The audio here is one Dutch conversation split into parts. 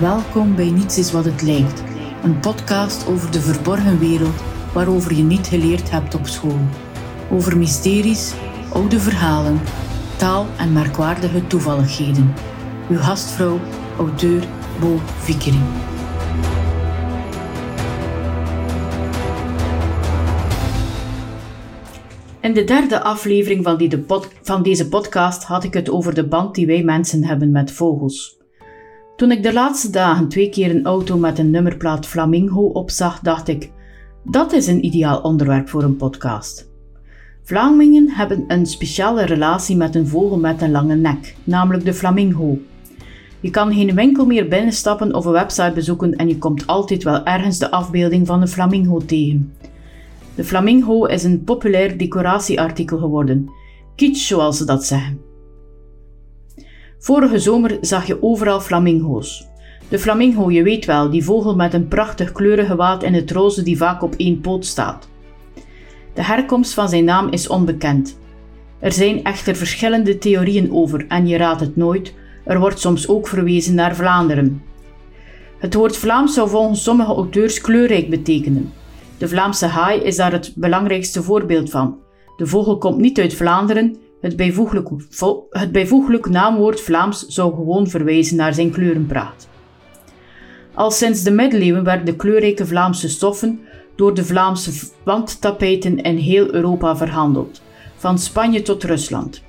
Welkom bij Niets is wat het lijkt, een podcast over de verborgen wereld waarover je niet geleerd hebt op school. Over mysteries, oude verhalen, taal en merkwaardige toevalligheden. Uw gastvrouw, auteur Bo Vickering. In de derde aflevering van, die de van deze podcast had ik het over de band die wij mensen hebben met vogels. Toen ik de laatste dagen twee keer een auto met een nummerplaat Flamingo opzag, dacht ik: dat is een ideaal onderwerp voor een podcast. Vlamingen hebben een speciale relatie met een vogel met een lange nek, namelijk de flamingo. Je kan geen winkel meer binnenstappen of een website bezoeken en je komt altijd wel ergens de afbeelding van een flamingo tegen. De flamingo is een populair decoratieartikel geworden, kitsch zoals ze dat zeggen. Vorige zomer zag je overal flamingo's. De flamingo, je weet wel, die vogel met een prachtig kleurige waad in het roze die vaak op één poot staat. De herkomst van zijn naam is onbekend. Er zijn echter verschillende theorieën over en je raadt het nooit, er wordt soms ook verwezen naar Vlaanderen. Het woord Vlaams zou volgens sommige auteurs kleurrijk betekenen. De Vlaamse haai is daar het belangrijkste voorbeeld van. De vogel komt niet uit Vlaanderen, het bijvoeglijk, het bijvoeglijk naamwoord Vlaams zou gewoon verwijzen naar zijn kleurenpraat. Al sinds de middeleeuwen werden de kleurrijke Vlaamse stoffen door de Vlaamse wandtapijten in heel Europa verhandeld, van Spanje tot Rusland.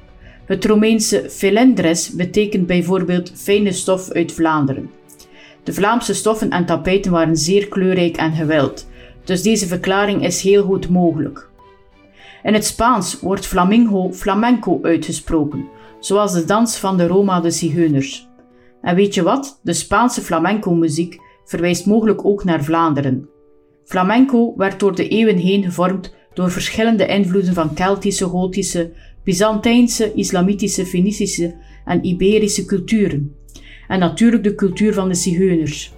Het Romeinse felendres betekent bijvoorbeeld fijne stof uit Vlaanderen. De Vlaamse stoffen en tapijten waren zeer kleurrijk en gewild, dus deze verklaring is heel goed mogelijk. In het Spaans wordt flamingo flamenco uitgesproken, zoals de dans van de Roma de Zigeuners. En weet je wat? De Spaanse flamenco-muziek verwijst mogelijk ook naar Vlaanderen. Flamenco werd door de eeuwen heen gevormd door verschillende invloeden van Keltische, Gotische, Byzantijnse, Islamitische, Fenicische en Iberische culturen. En natuurlijk de cultuur van de Zigeuners.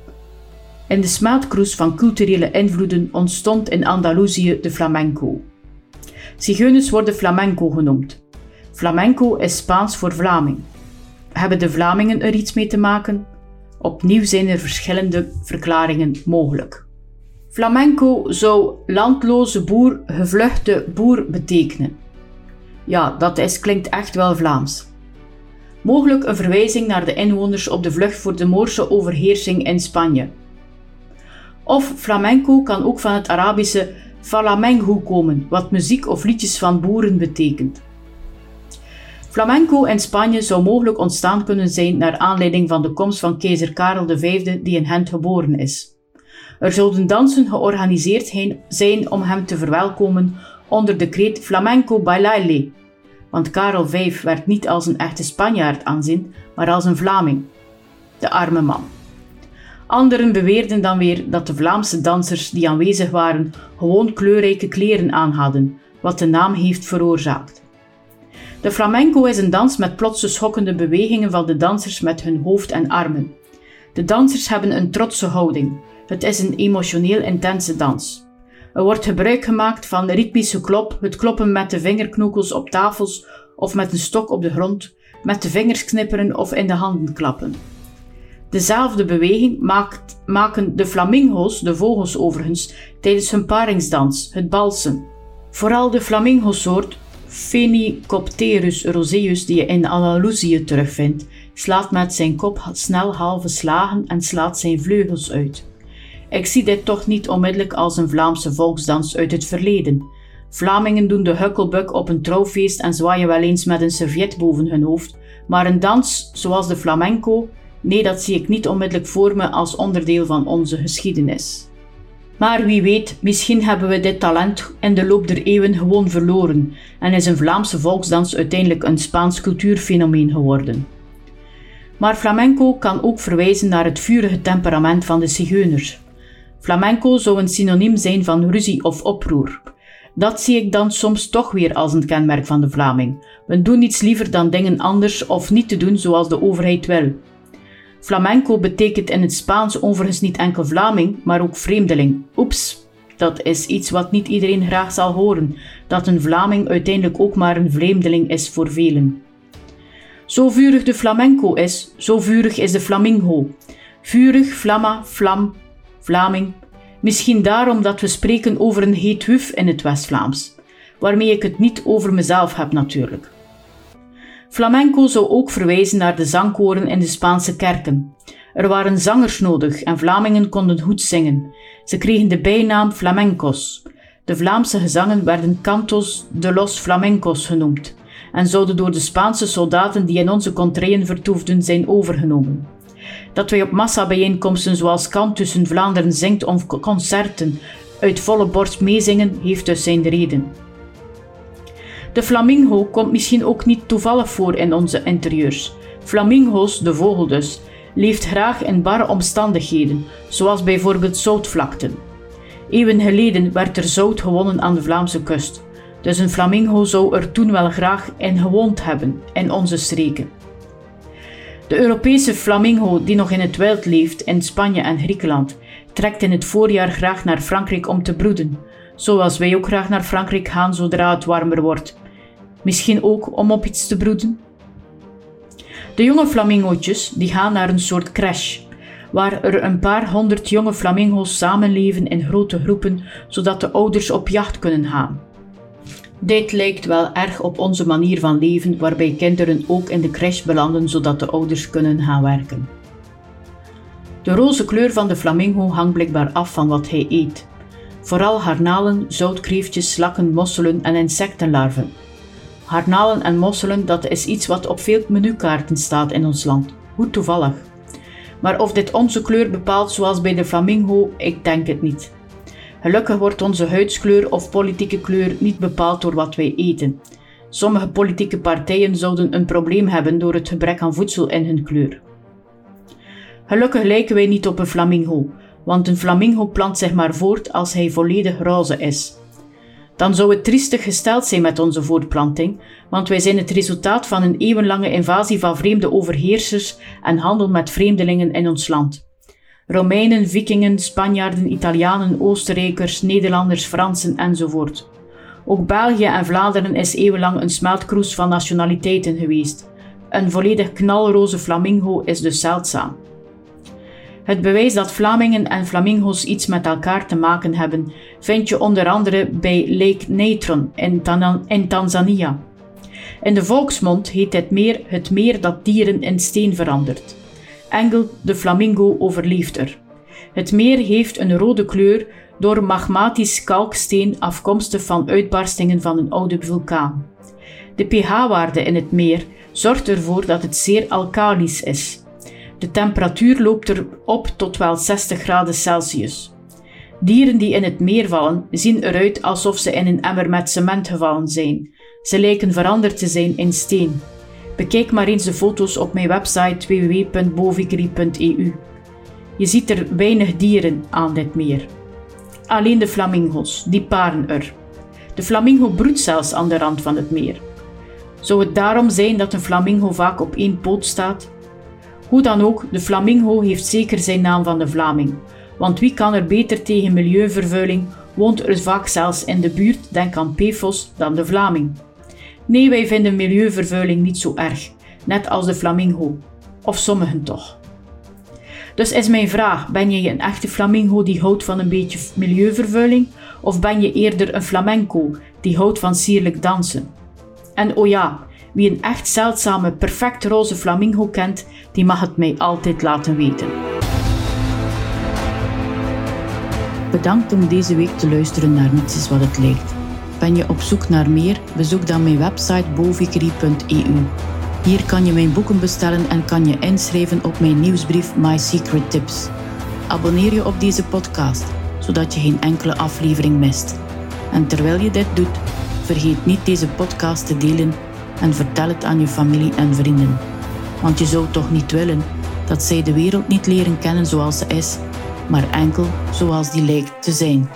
In de smeltkroes van culturele invloeden ontstond in Andalusië de flamenco. Zigeuners worden flamenco genoemd. Flamenco is Spaans voor Vlaming. Hebben de Vlamingen er iets mee te maken? Opnieuw zijn er verschillende verklaringen mogelijk. Flamenco zou landloze boer, gevluchte boer betekenen. Ja, dat is, klinkt echt wel Vlaams. Mogelijk een verwijzing naar de inwoners op de vlucht voor de Moorse overheersing in Spanje. Of flamenco kan ook van het Arabische flamenco komen, wat muziek of liedjes van boeren betekent. Flamenco in Spanje zou mogelijk ontstaan kunnen zijn naar aanleiding van de komst van keizer Karel V, die in Gent geboren is. Er zouden dansen georganiseerd zijn om hem te verwelkomen onder de kreet Flamenco Bailale, want Karel V werd niet als een echte Spanjaard aanzien, maar als een Vlaming. De arme man. Anderen beweerden dan weer dat de Vlaamse dansers die aanwezig waren gewoon kleurrijke kleren aan hadden, wat de naam heeft veroorzaakt. De flamenco is een dans met plotse schokkende bewegingen van de dansers met hun hoofd en armen. De dansers hebben een trotse houding. Het is een emotioneel intense dans. Er wordt gebruik gemaakt van ritmische klop, het kloppen met de vingerknokels op tafels of met een stok op de grond, met de vingers knipperen of in de handen klappen. Dezelfde beweging maakt, maken de flamingo's, de vogels overigens, tijdens hun paringsdans, het balsen. Vooral de flamingosoort Phenicopterus roseus die je in Andalusië terugvindt, slaat met zijn kop snel halve slagen en slaat zijn vleugels uit. Ik zie dit toch niet onmiddellijk als een Vlaamse volksdans uit het verleden. Vlamingen doen de hukkelbuk op een trouwfeest en zwaaien wel eens met een serviet boven hun hoofd, maar een dans zoals de flamenco Nee, dat zie ik niet onmiddellijk voor me als onderdeel van onze geschiedenis. Maar wie weet, misschien hebben we dit talent in de loop der eeuwen gewoon verloren en is een Vlaamse volksdans uiteindelijk een Spaans cultuurfenomeen geworden. Maar flamenco kan ook verwijzen naar het vurige temperament van de zigeuners. Flamenco zou een synoniem zijn van ruzie of oproer. Dat zie ik dan soms toch weer als een kenmerk van de Vlaming. We doen niets liever dan dingen anders of niet te doen zoals de overheid wil. Flamenco betekent in het Spaans overigens niet enkel Vlaming, maar ook vreemdeling. Oeps, dat is iets wat niet iedereen graag zal horen, dat een Vlaming uiteindelijk ook maar een vreemdeling is voor velen. Zo vurig de flamenco is, zo vurig is de flamingo. Vurig, flamma, flam, Vlaming. Misschien daarom dat we spreken over een heet huf in het West-Vlaams, waarmee ik het niet over mezelf heb natuurlijk. Flamenco zou ook verwijzen naar de zangkoren in de Spaanse kerken. Er waren zangers nodig en Vlamingen konden goed zingen. Ze kregen de bijnaam flamencos. De Vlaamse gezangen werden cantos de los flamencos genoemd en zouden door de Spaanse soldaten die in onze contraien vertoefden zijn overgenomen. Dat wij op massabijeenkomsten zoals Kant tussen Vlaanderen zingt of concerten uit volle borst meezingen, heeft dus zijn reden. De flamingo komt misschien ook niet toevallig voor in onze interieurs. Flamingo's, de vogel dus, leeft graag in barre omstandigheden, zoals bijvoorbeeld zoutvlakten. Eeuwen geleden werd er zout gewonnen aan de Vlaamse kust, dus een flamingo zou er toen wel graag in gewoond hebben, in onze streken. De Europese flamingo, die nog in het wild leeft in Spanje en Griekenland, trekt in het voorjaar graag naar Frankrijk om te broeden, zoals wij ook graag naar Frankrijk gaan zodra het warmer wordt. Misschien ook om op iets te broeden? De jonge flamingootjes die gaan naar een soort crash, waar er een paar honderd jonge flamingo's samenleven in grote groepen, zodat de ouders op jacht kunnen gaan. Dit lijkt wel erg op onze manier van leven, waarbij kinderen ook in de crash belanden zodat de ouders kunnen gaan werken. De roze kleur van de flamingo hangt blijkbaar af van wat hij eet. Vooral harnalen, zoutkreeftjes, slakken, mosselen en insectenlarven. Harnalen en mosselen, dat is iets wat op veel menukaarten staat in ons land. Hoe toevallig. Maar of dit onze kleur bepaalt zoals bij de flamingo, ik denk het niet. Gelukkig wordt onze huidskleur of politieke kleur niet bepaald door wat wij eten. Sommige politieke partijen zouden een probleem hebben door het gebrek aan voedsel in hun kleur. Gelukkig lijken wij niet op een flamingo, want een flamingo plant zich maar voort als hij volledig roze is. Dan zou het triestig gesteld zijn met onze voortplanting, want wij zijn het resultaat van een eeuwenlange invasie van vreemde overheersers en handel met vreemdelingen in ons land. Romeinen, Vikingen, Spanjaarden, Italianen, Oostenrijkers, Nederlanders, Fransen enzovoort. Ook België en Vlaanderen is eeuwenlang een smeltkroes van nationaliteiten geweest. Een volledig knalroze flamingo is dus zeldzaam. Het bewijs dat Vlamingen en flamingo's iets met elkaar te maken hebben, vind je onder andere bij Lake Natron in, in Tanzania. In de volksmond heet dit meer het meer dat dieren in steen verandert. Engel de flamingo overleeft er. Het meer heeft een rode kleur door magmatisch kalksteen afkomstig van uitbarstingen van een oude vulkaan. De pH-waarde in het meer zorgt ervoor dat het zeer alkalisch is. De temperatuur loopt er op tot wel 60 graden Celsius. Dieren die in het meer vallen zien eruit alsof ze in een emmer met cement gevallen zijn. Ze lijken veranderd te zijn in steen. Bekijk maar eens de foto's op mijn website www.bovigri.eu. Je ziet er weinig dieren aan dit meer. Alleen de flamingo's, die paren er. De flamingo broedt zelfs aan de rand van het meer. Zou het daarom zijn dat een flamingo vaak op één poot staat? Hoe dan ook, de flamingo heeft zeker zijn naam van de Vlaming. Want wie kan er beter tegen milieuvervuiling, woont er vaak zelfs in de buurt, denk aan PFOS, dan de Vlaming. Nee, wij vinden milieuvervuiling niet zo erg, net als de flamingo. Of sommigen toch. Dus is mijn vraag: ben je een echte flamingo die houdt van een beetje milieuvervuiling? Of ben je eerder een flamenco die houdt van sierlijk dansen? En oh ja, wie een echt zeldzame, perfect roze flamingo kent, die mag het mij altijd laten weten. Bedankt om deze week te luisteren naar Niets is wat het lijkt. Ben je op zoek naar meer? Bezoek dan mijn website bovikri.eu. Hier kan je mijn boeken bestellen en kan je inschrijven op mijn nieuwsbrief My Secret Tips. Abonneer je op deze podcast, zodat je geen enkele aflevering mist. En terwijl je dit doet, vergeet niet deze podcast te delen en vertel het aan je familie en vrienden. Want je zou toch niet willen dat zij de wereld niet leren kennen zoals ze is, maar enkel zoals die lijkt te zijn.